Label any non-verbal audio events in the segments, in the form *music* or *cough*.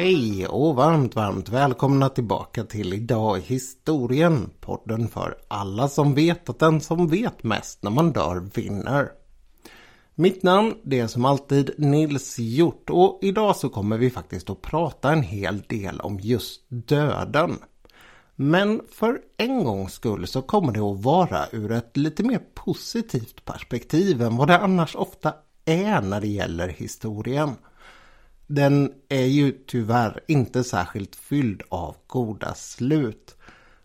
Hej och varmt, varmt välkomna tillbaka till Idag i historien. Podden för alla som vet att den som vet mest när man dör vinner. Mitt namn det är som alltid Nils Hjort och idag så kommer vi faktiskt att prata en hel del om just döden. Men för en gångs skull så kommer det att vara ur ett lite mer positivt perspektiv än vad det annars ofta är när det gäller historien. Den är ju tyvärr inte särskilt fylld av goda slut.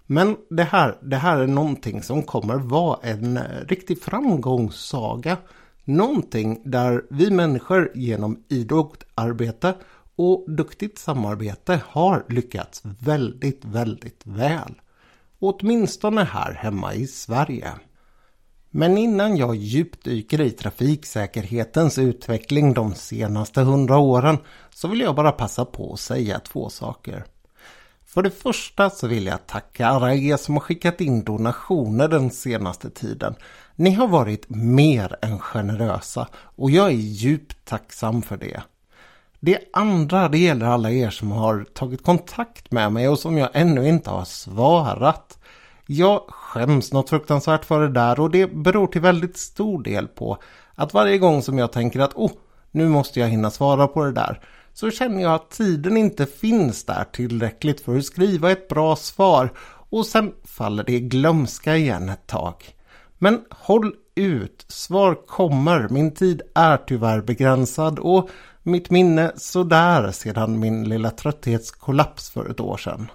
Men det här, det här är någonting som kommer vara en eh, riktig framgångssaga. Någonting där vi människor genom idogt arbete och duktigt samarbete har lyckats väldigt, väldigt väl. Åtminstone här hemma i Sverige. Men innan jag djupdyker i trafiksäkerhetens utveckling de senaste hundra åren så vill jag bara passa på att säga två saker. För det första så vill jag tacka alla er som har skickat in donationer den senaste tiden. Ni har varit mer än generösa och jag är djupt tacksam för det. Det andra det gäller alla er som har tagit kontakt med mig och som jag ännu inte har svarat. Jag skäms något fruktansvärt för det där och det beror till väldigt stor del på att varje gång som jag tänker att oh, nu måste jag hinna svara på det där så känner jag att tiden inte finns där tillräckligt för att skriva ett bra svar och sen faller det i glömska igen ett tag. Men håll ut, svar kommer, min tid är tyvärr begränsad och mitt minne sådär sedan min lilla trötthetskollaps för ett år sedan.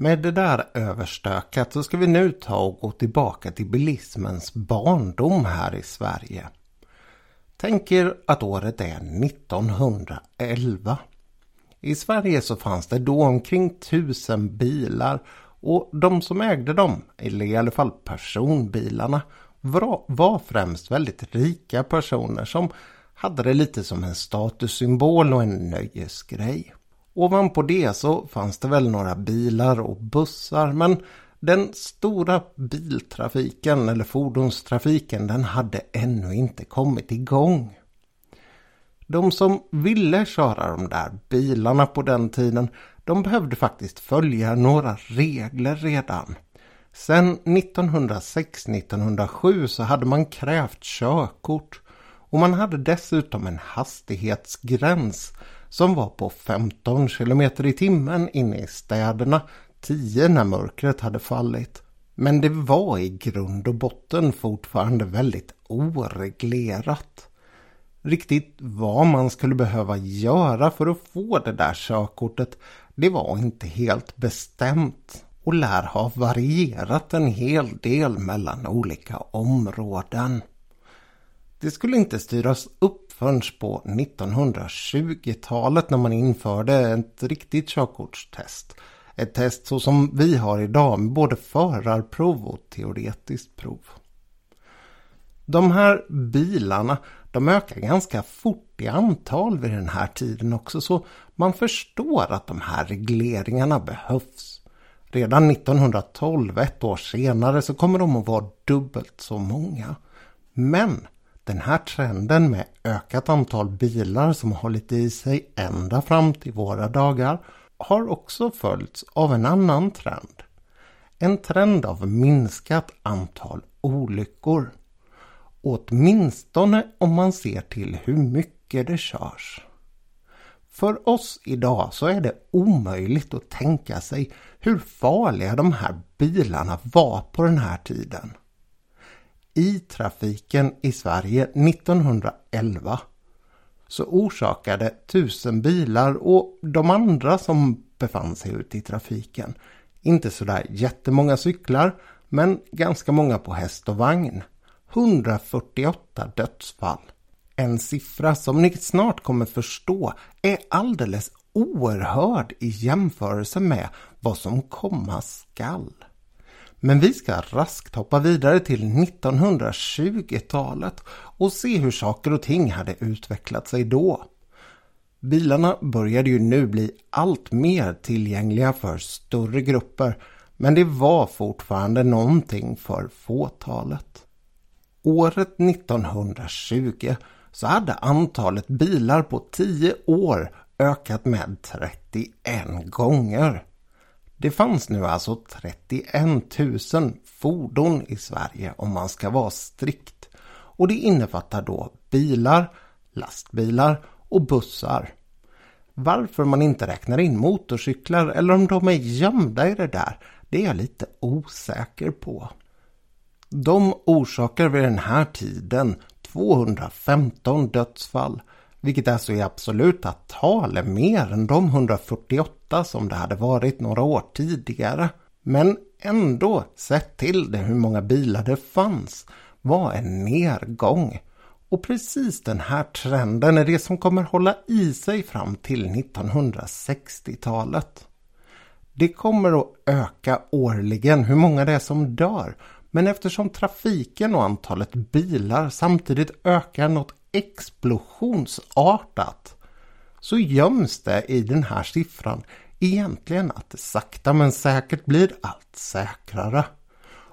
Med det där överstökat så ska vi nu ta och gå tillbaka till bilismens barndom här i Sverige. Tänk er att året är 1911. I Sverige så fanns det då omkring tusen bilar och de som ägde dem, eller i alla fall personbilarna, var främst väldigt rika personer som hade det lite som en statussymbol och en nöjesgrej. Ovanpå det så fanns det väl några bilar och bussar men den stora biltrafiken eller fordonstrafiken den hade ännu inte kommit igång. De som ville köra de där bilarna på den tiden de behövde faktiskt följa några regler redan. Sen 1906-1907 så hade man krävt körkort och man hade dessutom en hastighetsgräns som var på 15 km i timmen inne i städerna, 10 när mörkret hade fallit. Men det var i grund och botten fortfarande väldigt oreglerat. Riktigt vad man skulle behöva göra för att få det där körkortet, det var inte helt bestämt och lär ha varierat en hel del mellan olika områden. Det skulle inte styras upp förrän på 1920-talet när man införde ett riktigt körkortstest. Ett test så som vi har idag med både förarprov och teoretiskt prov. De här bilarna de ökar ganska fort i antal vid den här tiden också så man förstår att de här regleringarna behövs. Redan 1912, ett år senare, så kommer de att vara dubbelt så många. Men den här trenden med ökat antal bilar som hållit i sig ända fram till våra dagar har också följts av en annan trend. En trend av minskat antal olyckor. Åtminstone om man ser till hur mycket det körs. För oss idag så är det omöjligt att tänka sig hur farliga de här bilarna var på den här tiden i trafiken i Sverige 1911 så orsakade tusen bilar och de andra som befann sig ute i trafiken inte sådär jättemånga cyklar men ganska många på häst och vagn. 148 dödsfall. En siffra som ni snart kommer förstå är alldeles oerhörd i jämförelse med vad som komma skall. Men vi ska raskt hoppa vidare till 1920-talet och se hur saker och ting hade utvecklat sig då. Bilarna började ju nu bli allt mer tillgängliga för större grupper men det var fortfarande någonting för fåtalet. Året 1920 så hade antalet bilar på 10 år ökat med 31 gånger. Det fanns nu alltså 31 000 fordon i Sverige om man ska vara strikt. Och det innefattar då bilar, lastbilar och bussar. Varför man inte räknar in motorcyklar eller om de är gömda i det där, det är jag lite osäker på. De orsakar vid den här tiden 215 dödsfall, vilket alltså i absoluta tal är mer än de 148 som det hade varit några år tidigare. Men ändå, sett till det hur många bilar det fanns, var en nedgång. Och precis den här trenden är det som kommer hålla i sig fram till 1960-talet. Det kommer att öka årligen hur många det är som dör. Men eftersom trafiken och antalet bilar samtidigt ökar något explosionsartat så göms det i den här siffran egentligen att det sakta men säkert blir allt säkrare.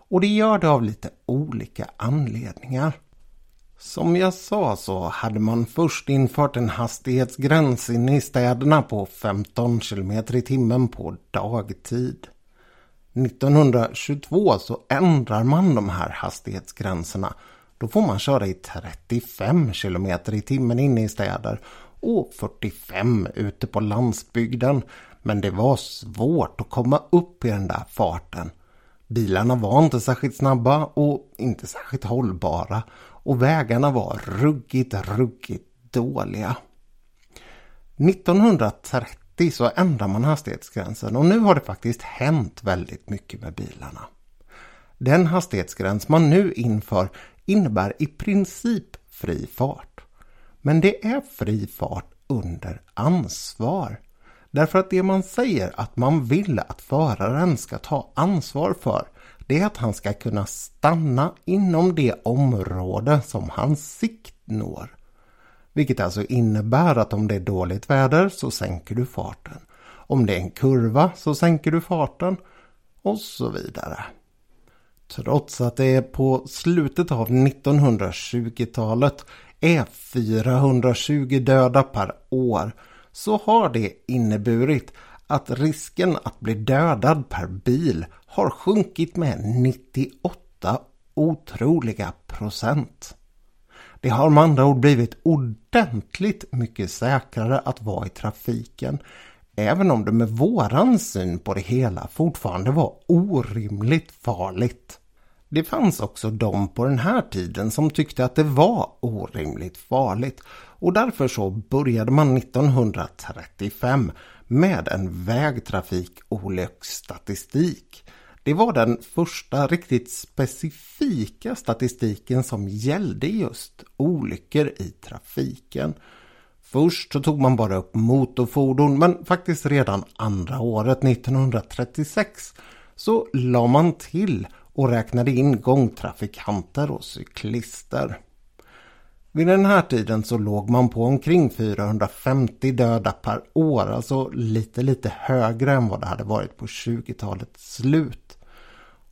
Och det gör det av lite olika anledningar. Som jag sa så hade man först infört en hastighetsgräns inne i städerna på 15 km i timmen på dagtid. 1922 så ändrar man de här hastighetsgränserna. Då får man köra i 35 km i timmen inne i städer och 45 ute på landsbygden. Men det var svårt att komma upp i den där farten. Bilarna var inte särskilt snabba och inte särskilt hållbara och vägarna var ruggigt, ruggigt dåliga. 1930 så ändrar man hastighetsgränsen och nu har det faktiskt hänt väldigt mycket med bilarna. Den hastighetsgräns man nu inför innebär i princip fri fart. Men det är fri fart under ansvar. Därför att det man säger att man vill att föraren ska ta ansvar för det är att han ska kunna stanna inom det område som hans sikt når. Vilket alltså innebär att om det är dåligt väder så sänker du farten. Om det är en kurva så sänker du farten och så vidare. Trots att det är på slutet av 1920-talet är 420 döda per år så har det inneburit att risken att bli dödad per bil har sjunkit med 98 otroliga procent. Det har med andra ord blivit ordentligt mycket säkrare att vara i trafiken även om det med våran syn på det hela fortfarande var orimligt farligt. Det fanns också de på den här tiden som tyckte att det var orimligt farligt och därför så började man 1935 med en vägtrafikolycksstatistik. Det var den första riktigt specifika statistiken som gällde just olyckor i trafiken. Först så tog man bara upp motorfordon men faktiskt redan andra året 1936 så la man till och räknade in gångtrafikanter och cyklister. Vid den här tiden så låg man på omkring 450 döda per år, alltså lite lite högre än vad det hade varit på 20-talets slut.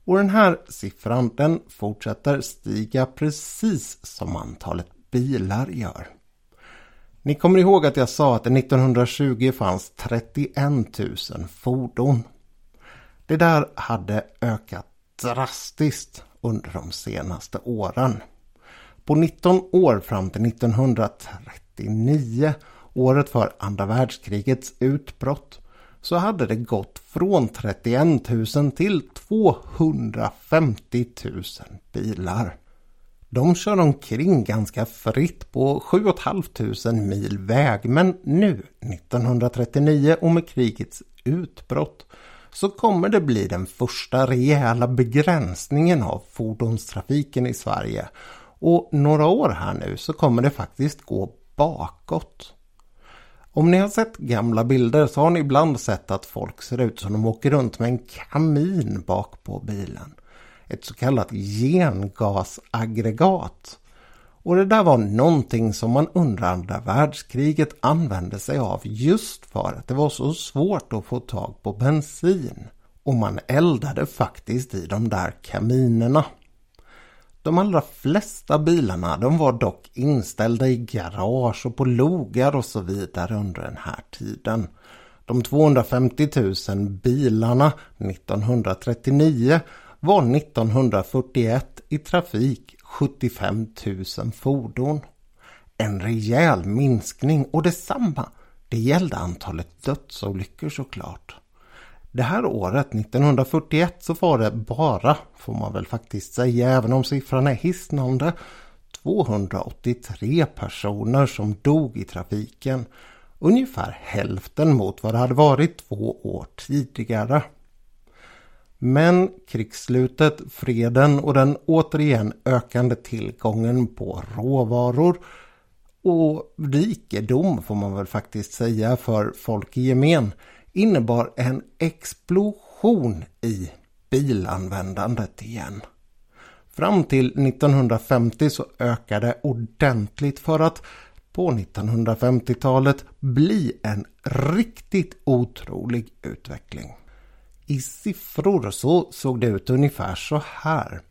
Och den här siffran den fortsätter stiga precis som antalet bilar gör. Ni kommer ihåg att jag sa att 1920 fanns 31 000 fordon. Det där hade ökat drastiskt under de senaste åren. På 19 år fram till 1939, året för andra världskrigets utbrott, så hade det gått från 31 000 till 250 000 bilar. De kör omkring ganska fritt på 7 500 mil väg men nu 1939 och med krigets utbrott så kommer det bli den första rejäla begränsningen av fordonstrafiken i Sverige och några år här nu så kommer det faktiskt gå bakåt. Om ni har sett gamla bilder så har ni ibland sett att folk ser ut som de åker runt med en kamin bak på bilen. Ett så kallat gengasaggregat. Och det där var någonting som man under andra världskriget använde sig av just för att det var så svårt att få tag på bensin. Och man eldade faktiskt i de där kaminerna. De allra flesta bilarna de var dock inställda i garage och på logar och så vidare under den här tiden. De 250 000 bilarna 1939 var 1941 i trafik 75 000 fordon. En rejäl minskning och detsamma, det gällde antalet dödsolyckor såklart. Det här året 1941 så var det bara, får man väl faktiskt säga även om siffran är hisnande, 283 personer som dog i trafiken. Ungefär hälften mot vad det hade varit två år tidigare. Men krigsslutet, freden och den återigen ökande tillgången på råvaror och rikedom får man väl faktiskt säga för folk i gemen innebar en explosion i bilanvändandet igen. Fram till 1950 så ökade ordentligt för att på 1950-talet bli en riktigt otrolig utveckling. I siffror så såg det ut ungefär så här.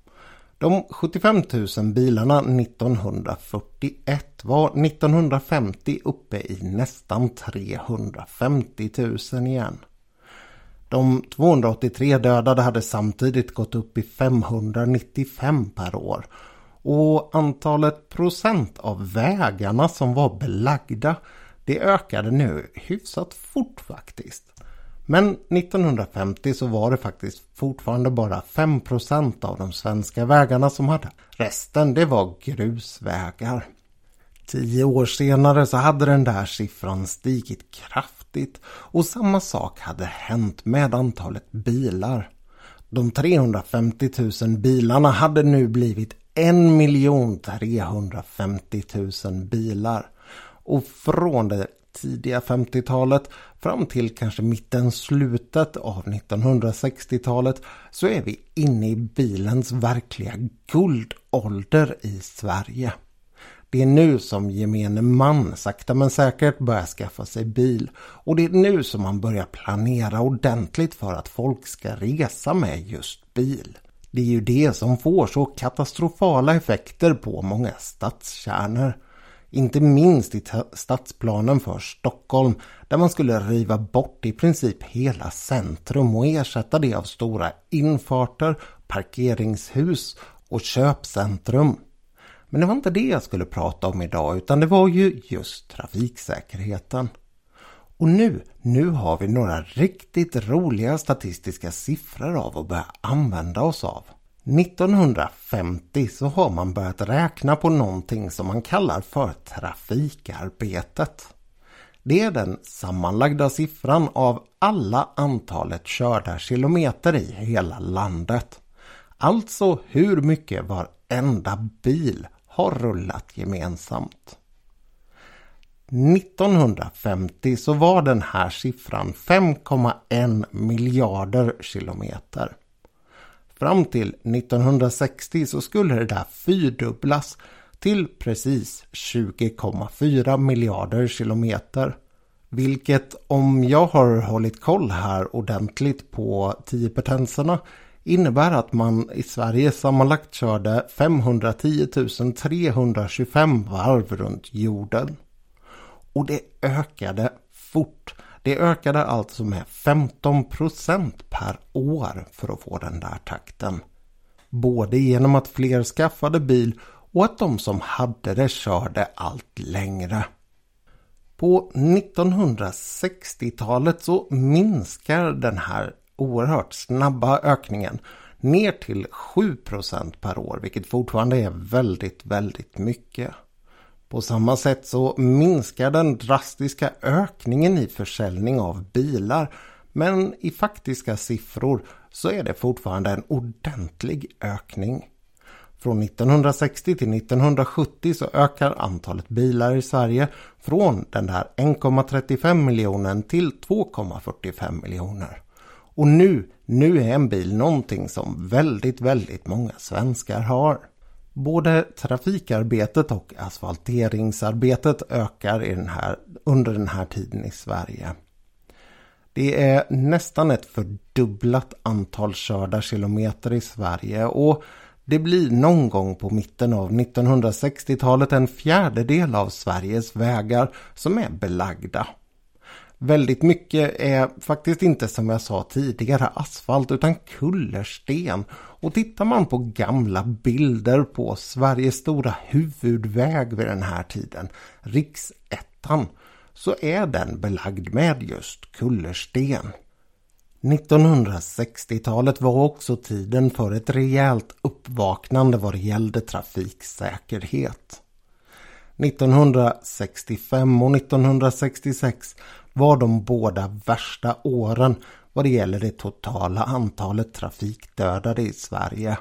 De 75 000 bilarna 1941 var 1950 uppe i nästan 350 000 igen. De 283 dödade hade samtidigt gått upp i 595 per år. Och antalet procent av vägarna som var belagda det ökade nu hyfsat fort faktiskt. Men 1950 så var det faktiskt fortfarande bara 5% av de svenska vägarna som hade. Resten det var grusvägar. Tio år senare så hade den där siffran stigit kraftigt och samma sak hade hänt med antalet bilar. De 350 000 bilarna hade nu blivit 1 350 000 bilar. Och från det tidiga 50-talet fram till kanske mitten slutet av 1960-talet så är vi inne i bilens verkliga guldålder i Sverige. Det är nu som gemene man sakta men säkert börjar skaffa sig bil och det är nu som man börjar planera ordentligt för att folk ska resa med just bil. Det är ju det som får så katastrofala effekter på många stadskärnor. Inte minst i stadsplanen för Stockholm där man skulle riva bort i princip hela centrum och ersätta det av stora infarter, parkeringshus och köpcentrum. Men det var inte det jag skulle prata om idag utan det var ju just trafiksäkerheten. Och nu, nu har vi några riktigt roliga statistiska siffror av att börja använda oss av. 1950 så har man börjat räkna på någonting som man kallar för trafikarbetet. Det är den sammanlagda siffran av alla antalet körda kilometer i hela landet. Alltså hur mycket varenda bil har rullat gemensamt. 1950 så var den här siffran 5,1 miljarder kilometer. Fram till 1960 så skulle det där fyrdubblas till precis 20,4 miljarder kilometer. Vilket om jag har hållit koll här ordentligt på 10 potenserna innebär att man i Sverige sammanlagt körde 510 325 varv runt jorden. Och det ökade fort. Det ökade alltså med 15% per år för att få den där takten. Både genom att fler skaffade bil och att de som hade det körde allt längre. På 1960-talet så minskar den här oerhört snabba ökningen ner till 7% per år vilket fortfarande är väldigt, väldigt mycket. På samma sätt så minskar den drastiska ökningen i försäljning av bilar men i faktiska siffror så är det fortfarande en ordentlig ökning. Från 1960 till 1970 så ökar antalet bilar i Sverige från den där 1,35 miljonen till 2,45 miljoner. Och nu, nu är en bil någonting som väldigt, väldigt många svenskar har. Både trafikarbetet och asfalteringsarbetet ökar i den här, under den här tiden i Sverige. Det är nästan ett fördubblat antal körda kilometer i Sverige och Det blir någon gång på mitten av 1960-talet en fjärdedel av Sveriges vägar som är belagda. Väldigt mycket är faktiskt inte som jag sa tidigare asfalt utan kullersten. Och tittar man på gamla bilder på Sveriges stora huvudväg vid den här tiden, riksettan, så är den belagd med just kullersten. 1960-talet var också tiden för ett rejält uppvaknande vad det gällde trafiksäkerhet. 1965 och 1966 var de båda värsta åren vad det gäller det totala antalet trafikdödade i Sverige.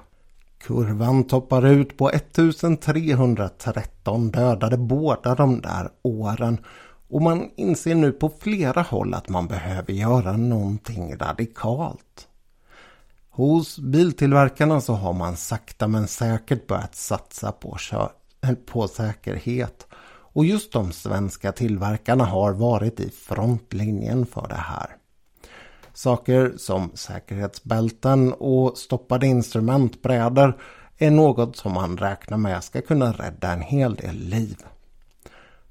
Kurvan toppar ut på 1313 dödade båda de där åren och man inser nu på flera håll att man behöver göra någonting radikalt. Hos biltillverkarna så har man sakta men säkert börjat satsa på, på säkerhet. Och just de svenska tillverkarna har varit i frontlinjen för det här. Saker som säkerhetsbälten och stoppade instrumentbrädor är något som man räknar med ska kunna rädda en hel del liv.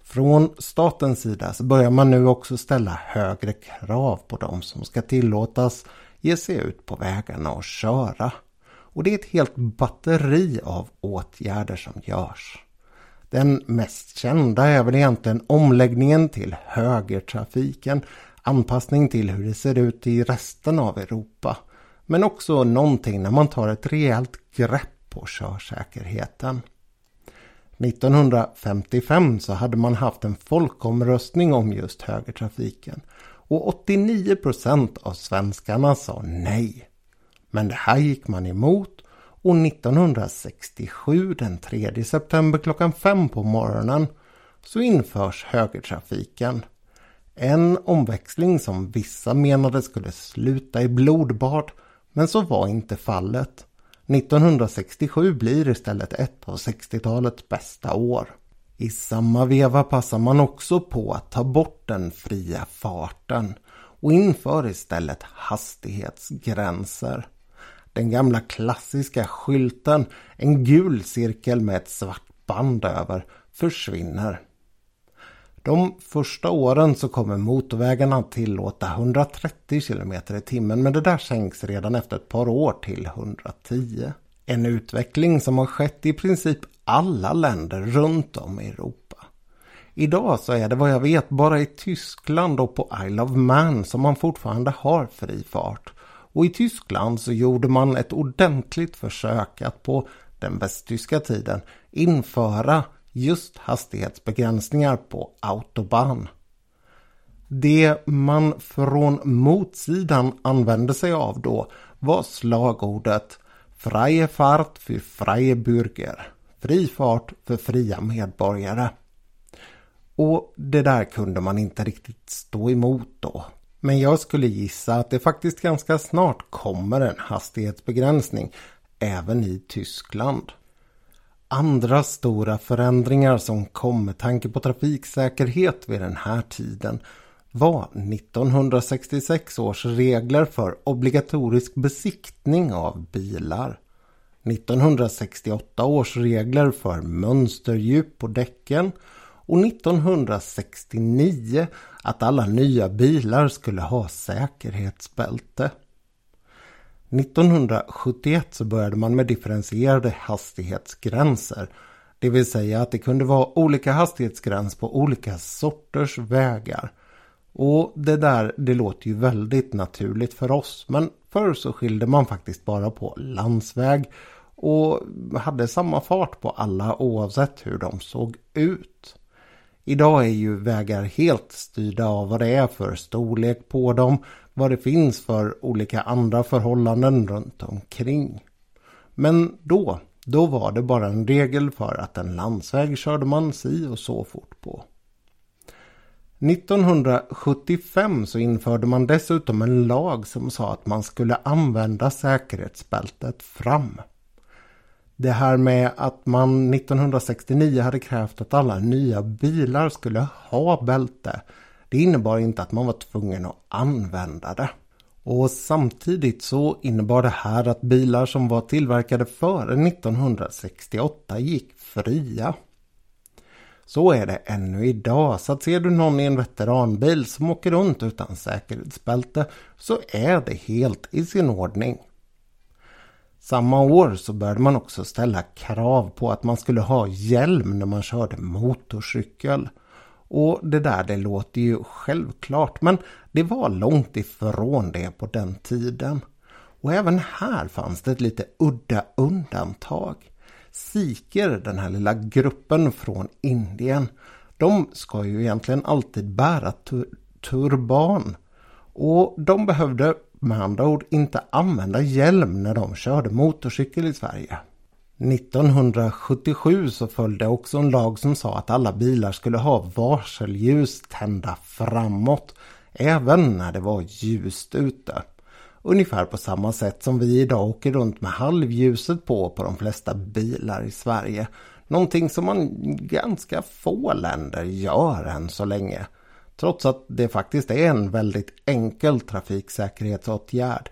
Från statens sida så börjar man nu också ställa högre krav på de som ska tillåtas ge sig ut på vägarna och köra. Och det är ett helt batteri av åtgärder som görs. Den mest kända är väl egentligen omläggningen till högertrafiken, anpassning till hur det ser ut i resten av Europa. Men också någonting när man tar ett rejält grepp på körsäkerheten. 1955 så hade man haft en folkomröstning om just högertrafiken och 89 procent av svenskarna sa nej. Men det här gick man emot och 1967 den 3 september klockan 5 på morgonen så införs högertrafiken. En omväxling som vissa menade skulle sluta i blodbad men så var inte fallet. 1967 blir istället ett av 60-talets bästa år. I samma veva passar man också på att ta bort den fria farten och inför istället hastighetsgränser. Den gamla klassiska skylten, en gul cirkel med ett svart band över, försvinner. De första åren så kommer motorvägarna tillåta 130 km i timmen men det där sänks redan efter ett par år till 110. En utveckling som har skett i princip alla länder runt om i Europa. Idag så är det vad jag vet bara i Tyskland och på Isle of Man som man fortfarande har fri fart. Och i Tyskland så gjorde man ett ordentligt försök att på den västtyska tiden införa just hastighetsbegränsningar på autobahn. Det man från motsidan använde sig av då var slagordet Freie Fahrt für freie Bürger. Fri fart för fria medborgare. Och det där kunde man inte riktigt stå emot då. Men jag skulle gissa att det faktiskt ganska snart kommer en hastighetsbegränsning även i Tyskland. Andra stora förändringar som kom med tanke på trafiksäkerhet vid den här tiden var 1966 års regler för obligatorisk besiktning av bilar. 1968 års regler för mönsterdjup på däcken och 1969 att alla nya bilar skulle ha säkerhetsbälte. 1971 så började man med differentierade hastighetsgränser. Det vill säga att det kunde vara olika hastighetsgräns på olika sorters vägar. Och det där, det låter ju väldigt naturligt för oss. Men förr så skilde man faktiskt bara på landsväg och hade samma fart på alla oavsett hur de såg ut. Idag är ju vägar helt styrda av vad det är för storlek på dem, vad det finns för olika andra förhållanden runt omkring. Men då, då var det bara en regel för att en landsväg körde man si och så fort på. 1975 så införde man dessutom en lag som sa att man skulle använda säkerhetsbältet fram. Det här med att man 1969 hade krävt att alla nya bilar skulle ha bälte. Det innebar inte att man var tvungen att använda det. Och samtidigt så innebar det här att bilar som var tillverkade före 1968 gick fria. Så är det ännu idag, så att ser du någon i en veteranbil som åker runt utan säkerhetsbälte så är det helt i sin ordning. Samma år så började man också ställa krav på att man skulle ha hjälm när man körde motorcykel. Och det där det låter ju självklart men det var långt ifrån det på den tiden. Och även här fanns det ett lite udda undantag. Sikher, den här lilla gruppen från Indien, de ska ju egentligen alltid bära tur turban. Och de behövde med andra ord inte använda hjälm när de körde motorcykel i Sverige. 1977 så följde också en lag som sa att alla bilar skulle ha varselljus tända framåt, även när det var ljust ute. Ungefär på samma sätt som vi idag åker runt med halvljuset på på de flesta bilar i Sverige. Någonting som man ganska få länder gör än så länge. Trots att det faktiskt är en väldigt enkel trafiksäkerhetsåtgärd.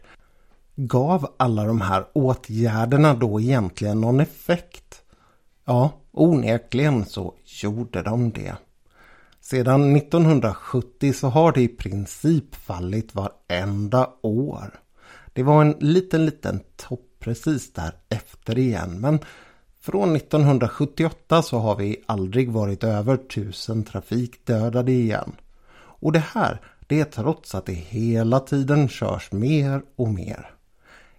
Gav alla de här åtgärderna då egentligen någon effekt? Ja, onekligen så gjorde de det. Sedan 1970 så har det i princip fallit varenda år. Det var en liten, liten topp precis därefter igen. Men från 1978 så har vi aldrig varit över tusen trafikdödade igen. Och det här, det är trots att det hela tiden körs mer och mer.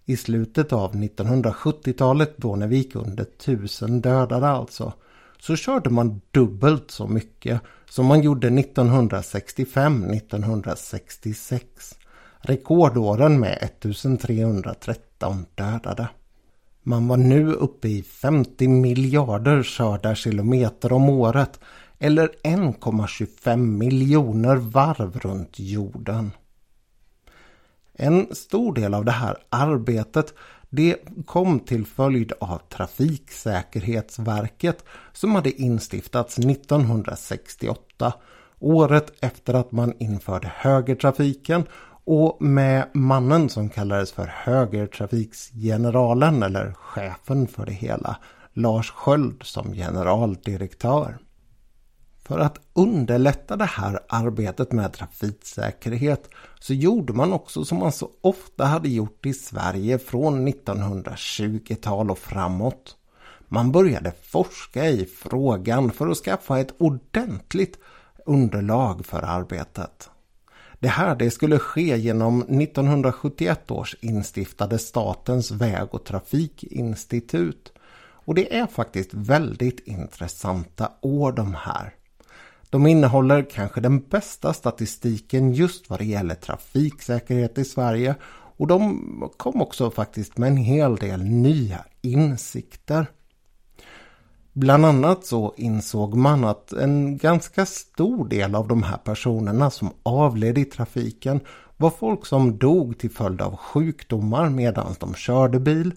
I slutet av 1970-talet, då när vi gick under tusen dödade alltså, så körde man dubbelt så mycket som man gjorde 1965-1966. Rekordåren med 1313 dödade. Man var nu uppe i 50 miljarder körda kilometer om året eller 1,25 miljoner varv runt jorden. En stor del av det här arbetet det kom till följd av Trafiksäkerhetsverket som hade instiftats 1968 året efter att man införde högertrafiken och med mannen som kallades för högertrafiksgeneralen eller chefen för det hela, Lars Sköld som generaldirektör. För att underlätta det här arbetet med trafiksäkerhet så gjorde man också som man så ofta hade gjort i Sverige från 1920-tal och framåt. Man började forska i frågan för att skaffa ett ordentligt underlag för arbetet. Det här det skulle ske genom 1971 års instiftade Statens väg- och trafikinstitut. Och det är faktiskt väldigt intressanta år de här. De innehåller kanske den bästa statistiken just vad det gäller trafiksäkerhet i Sverige och de kom också faktiskt med en hel del nya insikter. Bland annat så insåg man att en ganska stor del av de här personerna som avled i trafiken var folk som dog till följd av sjukdomar medan de körde bil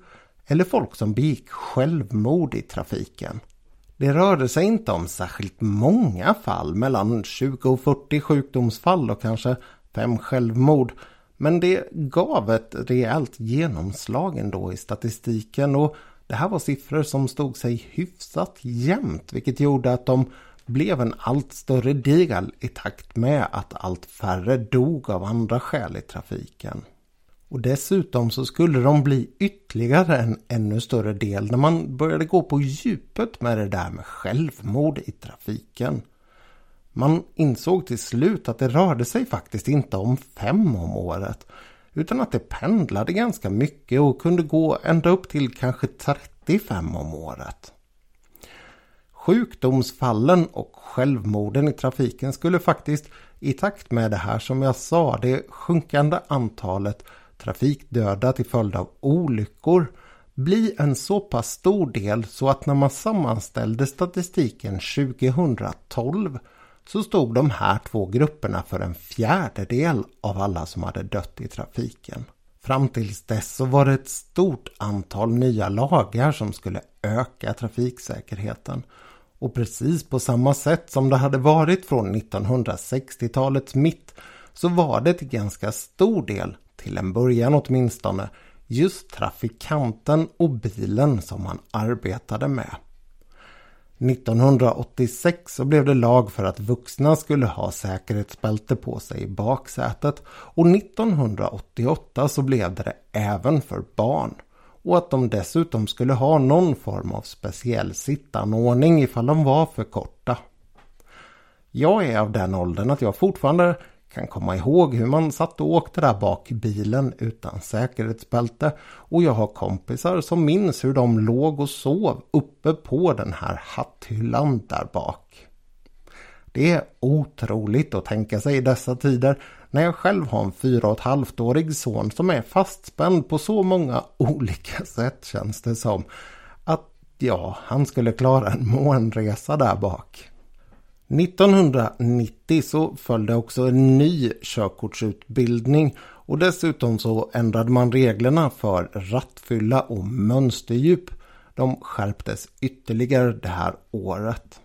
eller folk som begick självmord i trafiken. Det rörde sig inte om särskilt många fall, mellan 20 och 40 sjukdomsfall och kanske fem självmord. Men det gav ett rejält genomslag ändå i statistiken och det här var siffror som stod sig hyfsat jämnt vilket gjorde att de blev en allt större del i takt med att allt färre dog av andra skäl i trafiken. Och dessutom så skulle de bli ytterligare en ännu större del när man började gå på djupet med det där med självmord i trafiken. Man insåg till slut att det rörde sig faktiskt inte om fem om året utan att det pendlade ganska mycket och kunde gå ända upp till kanske 35 om året. Sjukdomsfallen och självmorden i trafiken skulle faktiskt i takt med det här som jag sa, det sjunkande antalet trafikdöda till följd av olyckor bli en så pass stor del så att när man sammanställde statistiken 2012 så stod de här två grupperna för en fjärdedel av alla som hade dött i trafiken. Fram tills dess så var det ett stort antal nya lagar som skulle öka trafiksäkerheten. Och precis på samma sätt som det hade varit från 1960-talets mitt så var det till ganska stor del till en början åtminstone, just trafikanten och bilen som han arbetade med. 1986 så blev det lag för att vuxna skulle ha säkerhetsbälte på sig i baksätet och 1988 så blev det det även för barn och att de dessutom skulle ha någon form av speciell sittanordning ifall de var för korta. Jag är av den åldern att jag fortfarande kan komma ihåg hur man satt och åkte där bak i bilen utan säkerhetsbälte och jag har kompisar som minns hur de låg och sov uppe på den här hatthyllan där bak. Det är otroligt att tänka sig i dessa tider när jag själv har en fyra och ett halvt årig son som är fastspänd på så många *laughs* olika sätt känns det som. Att ja, han skulle klara en månresa där bak. 1990 så följde också en ny körkortsutbildning och dessutom så ändrade man reglerna för rattfylla och mönsterdjup. De skärptes ytterligare det här året.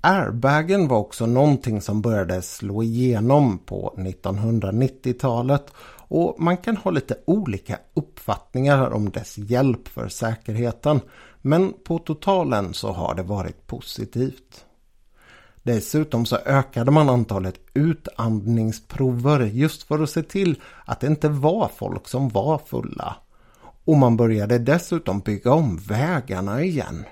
Airbagen var också någonting som började slå igenom på 1990-talet och man kan ha lite olika uppfattningar om dess hjälp för säkerheten men på totalen så har det varit positivt. Dessutom så ökade man antalet utandningsprover just för att se till att det inte var folk som var fulla. Och man började dessutom bygga om vägarna igen.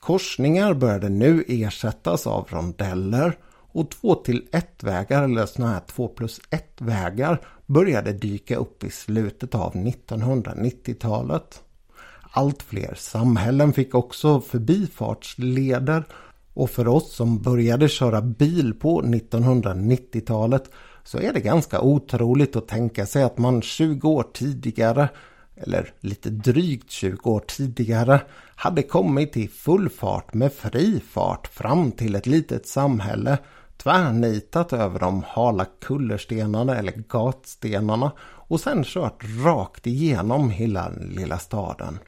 Korsningar började nu ersättas av rondeller och 2 till 1 vägar eller sådana här 2 plus 1 vägar började dyka upp i slutet av 1990-talet. Allt fler samhällen fick också förbifartsleder och för oss som började köra bil på 1990-talet så är det ganska otroligt att tänka sig att man 20 år tidigare eller lite drygt 20 år tidigare, hade kommit i full fart med fri fart fram till ett litet samhälle tvärnitat över de hala kullerstenarna eller gatstenarna och sen kört rakt igenom hela lilla staden.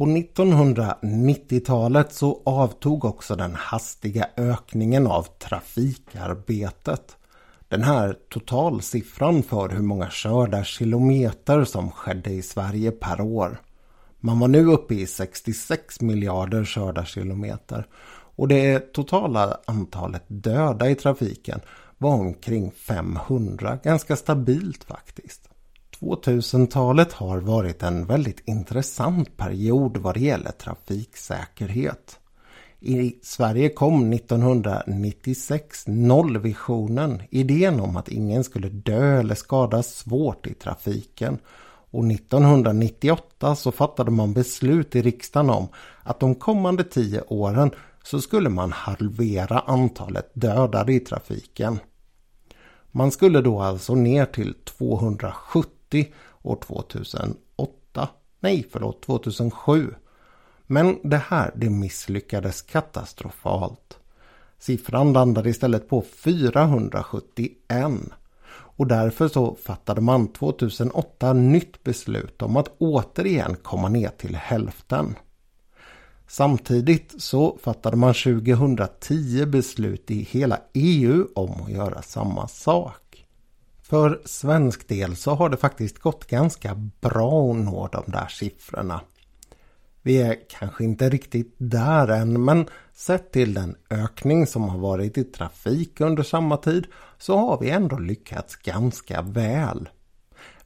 På 1990-talet så avtog också den hastiga ökningen av trafikarbetet. Den här totalsiffran för hur många körda kilometer som skedde i Sverige per år. Man var nu uppe i 66 miljarder körda kilometer och det totala antalet döda i trafiken var omkring 500, ganska stabilt faktiskt. 2000-talet har varit en väldigt intressant period vad det gäller trafiksäkerhet. I Sverige kom 1996 nollvisionen, idén om att ingen skulle dö eller skadas svårt i trafiken. Och 1998 så fattade man beslut i riksdagen om att de kommande tio åren så skulle man halvera antalet dödade i trafiken. Man skulle då alltså ner till 270 år 2008. Nej, förlåt, 2007. Men det här det misslyckades katastrofalt. Siffran landade istället på 471 och därför så fattade man 2008 nytt beslut om att återigen komma ner till hälften. Samtidigt så fattade man 2010 beslut i hela EU om att göra samma sak. För svensk del så har det faktiskt gått ganska bra att nå de där siffrorna. Vi är kanske inte riktigt där än men sett till den ökning som har varit i trafik under samma tid så har vi ändå lyckats ganska väl.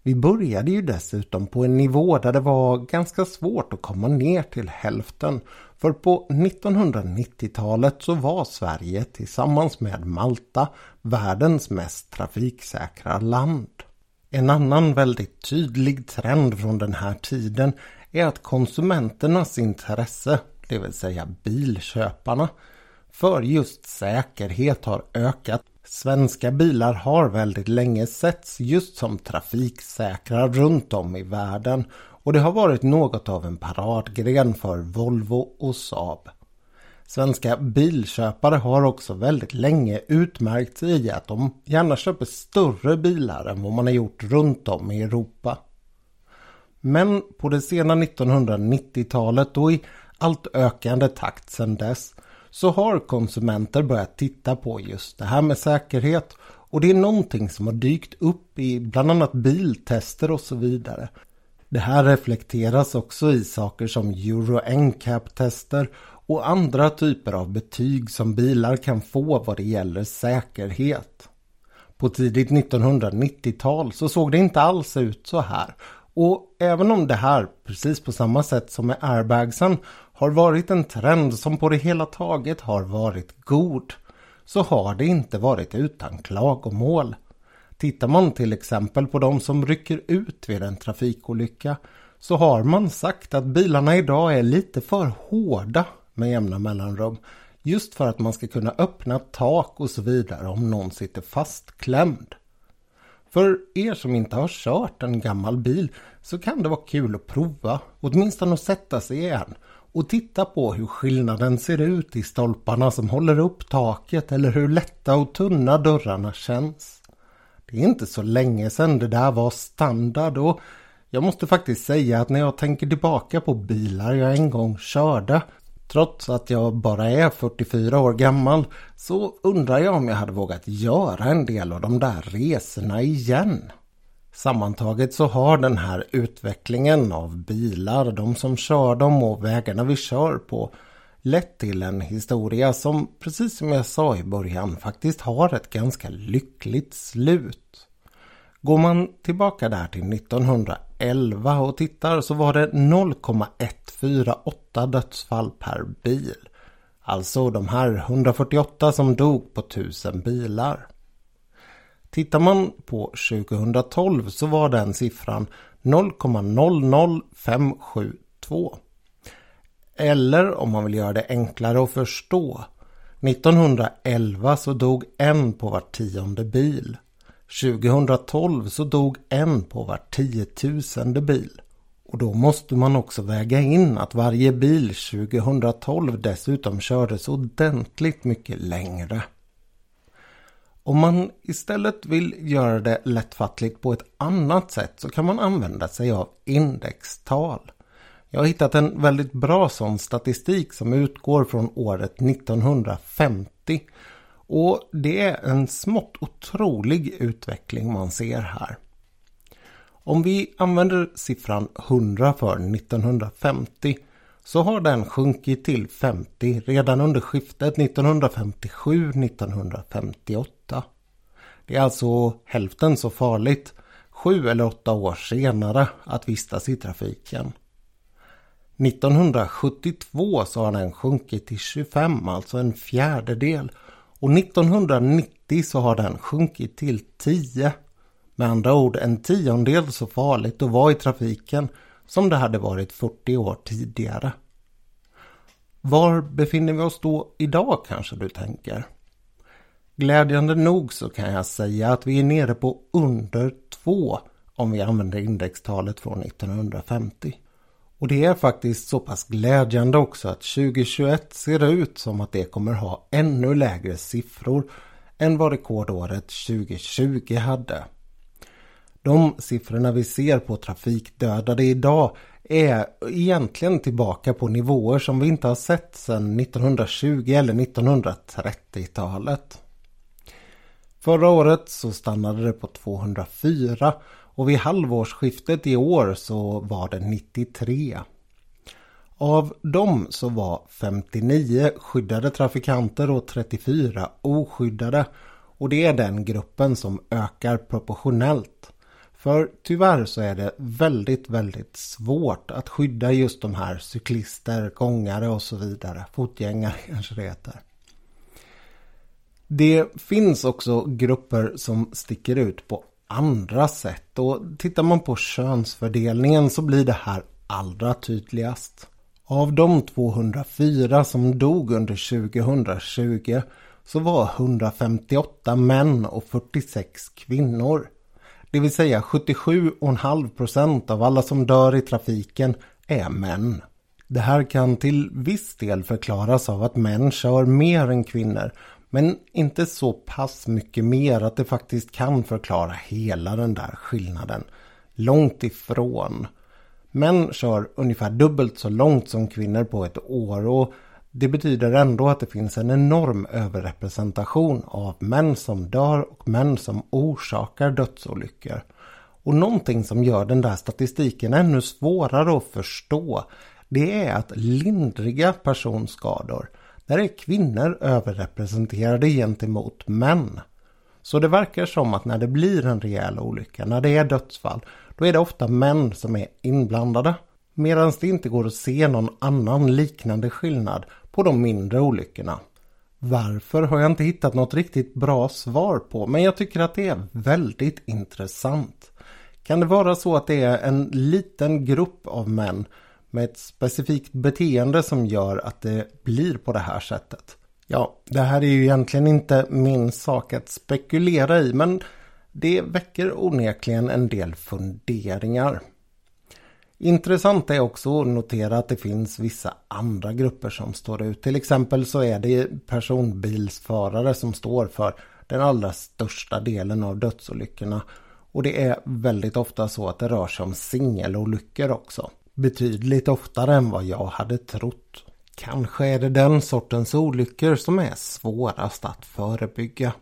Vi började ju dessutom på en nivå där det var ganska svårt att komma ner till hälften. För på 1990-talet så var Sverige tillsammans med Malta världens mest trafiksäkra land. En annan väldigt tydlig trend från den här tiden är att konsumenternas intresse, det vill säga bilköparna, för just säkerhet har ökat. Svenska bilar har väldigt länge setts just som trafiksäkra runt om i världen och det har varit något av en paradgren för Volvo och Saab. Svenska bilköpare har också väldigt länge utmärkt sig i att de gärna köper större bilar än vad man har gjort runt om i Europa. Men på det sena 1990-talet och i allt ökande takt sedan dess så har konsumenter börjat titta på just det här med säkerhet Och det är någonting som har dykt upp i bland annat biltester och så vidare. Det här reflekteras också i saker som Euro NCAP-tester och andra typer av betyg som bilar kan få vad det gäller säkerhet. På tidigt 1990-tal så såg det inte alls ut så här. Och även om det här, precis på samma sätt som med airbagsen, har varit en trend som på det hela taget har varit god, så har det inte varit utan klagomål. Tittar man till exempel på de som rycker ut vid en trafikolycka så har man sagt att bilarna idag är lite för hårda med jämna mellanrum. Just för att man ska kunna öppna tak och så vidare om någon sitter fastklämd. För er som inte har kört en gammal bil så kan det vara kul att prova, åtminstone att sätta sig i en och titta på hur skillnaden ser ut i stolparna som håller upp taket eller hur lätta och tunna dörrarna känns. Det är inte så länge sedan det där var standard och jag måste faktiskt säga att när jag tänker tillbaka på bilar jag en gång körde Trots att jag bara är 44 år gammal så undrar jag om jag hade vågat göra en del av de där resorna igen. Sammantaget så har den här utvecklingen av bilar, de som kör dem och vägarna vi kör på lett till en historia som, precis som jag sa i början, faktiskt har ett ganska lyckligt slut. Går man tillbaka där till 1911 och tittar så var det 0,148 dödsfall per bil. Alltså de här 148 som dog på 1000 bilar. Tittar man på 2012 så var den siffran 0,00572. Eller om man vill göra det enklare att förstå. 1911 så dog en på var tionde bil. 2012 så dog en på var tiotusende bil. Och då måste man också väga in att varje bil 2012 dessutom kördes ordentligt mycket längre. Om man istället vill göra det lättfattligt på ett annat sätt så kan man använda sig av indextal. Jag har hittat en väldigt bra sån statistik som utgår från året 1950 och det är en smått otrolig utveckling man ser här. Om vi använder siffran 100 för 1950 så har den sjunkit till 50 redan under skiftet 1957-1958. Det är alltså hälften så farligt sju eller åtta år senare att vistas i trafiken. 1972 så har den sjunkit till 25, alltså en fjärdedel. Och 1990 så har den sjunkit till 10. Med andra ord en tiondel så farligt att vara i trafiken som det hade varit 40 år tidigare. Var befinner vi oss då idag kanske du tänker? Glädjande nog så kan jag säga att vi är nere på under 2 om vi använder indextalet från 1950. Och det är faktiskt så pass glädjande också att 2021 ser ut som att det kommer ha ännu lägre siffror än vad rekordåret 2020 hade. De siffrorna vi ser på trafikdödade idag är egentligen tillbaka på nivåer som vi inte har sett sedan 1920 eller 1930-talet. Förra året så stannade det på 204 och vid halvårsskiftet i år så var det 93. Av dem så var 59 skyddade trafikanter och 34 oskyddade och det är den gruppen som ökar proportionellt. För tyvärr så är det väldigt, väldigt svårt att skydda just de här cyklister, gångare och så vidare. Fotgängare *laughs* kanske det heter. Det finns också grupper som sticker ut på andra sätt och tittar man på könsfördelningen så blir det här allra tydligast. Av de 204 som dog under 2020 så var 158 män och 46 kvinnor. Det vill säga 77,5% av alla som dör i trafiken är män. Det här kan till viss del förklaras av att män kör mer än kvinnor men inte så pass mycket mer att det faktiskt kan förklara hela den där skillnaden. Långt ifrån. Män kör ungefär dubbelt så långt som kvinnor på ett år och det betyder ändå att det finns en enorm överrepresentation av män som dör och män som orsakar dödsolyckor. Och någonting som gör den där statistiken ännu svårare att förstå det är att lindriga personskador, där är kvinnor överrepresenterade gentemot män. Så det verkar som att när det blir en rejäl olycka, när det är dödsfall, då är det ofta män som är inblandade. Medan det inte går att se någon annan liknande skillnad på de mindre olyckorna. Varför har jag inte hittat något riktigt bra svar på, men jag tycker att det är väldigt intressant. Kan det vara så att det är en liten grupp av män med ett specifikt beteende som gör att det blir på det här sättet? Ja, det här är ju egentligen inte min sak att spekulera i, men det väcker onekligen en del funderingar. Intressant är också att notera att det finns vissa andra grupper som står ut. Till exempel så är det personbilsförare som står för den allra största delen av dödsolyckorna. Och det är väldigt ofta så att det rör sig om singelolyckor också. Betydligt oftare än vad jag hade trott. Kanske är det den sortens olyckor som är svårast att förebygga.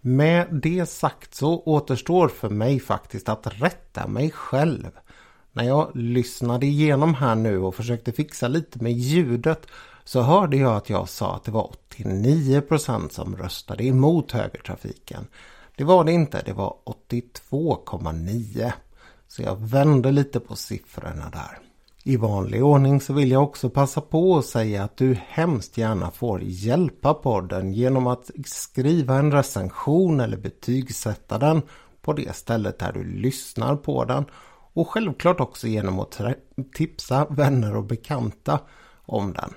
Med det sagt så återstår för mig faktiskt att rätta mig själv. När jag lyssnade igenom här nu och försökte fixa lite med ljudet så hörde jag att jag sa att det var 89% som röstade emot högertrafiken. Det var det inte, det var 82,9. Så jag vände lite på siffrorna där. I vanlig ordning så vill jag också passa på att säga att du hemskt gärna får hjälpa podden genom att skriva en recension eller betygsätta den på det stället där du lyssnar på den och självklart också genom att tipsa vänner och bekanta om den.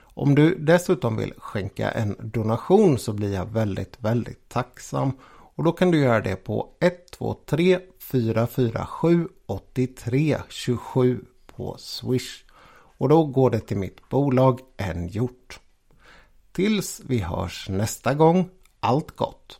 Om du dessutom vill skänka en donation så blir jag väldigt, väldigt tacksam. Och då kan du göra det på 123 447 83 27 på Swish. Och då går det till mitt bolag En gjort. Tills vi hörs nästa gång, allt gott!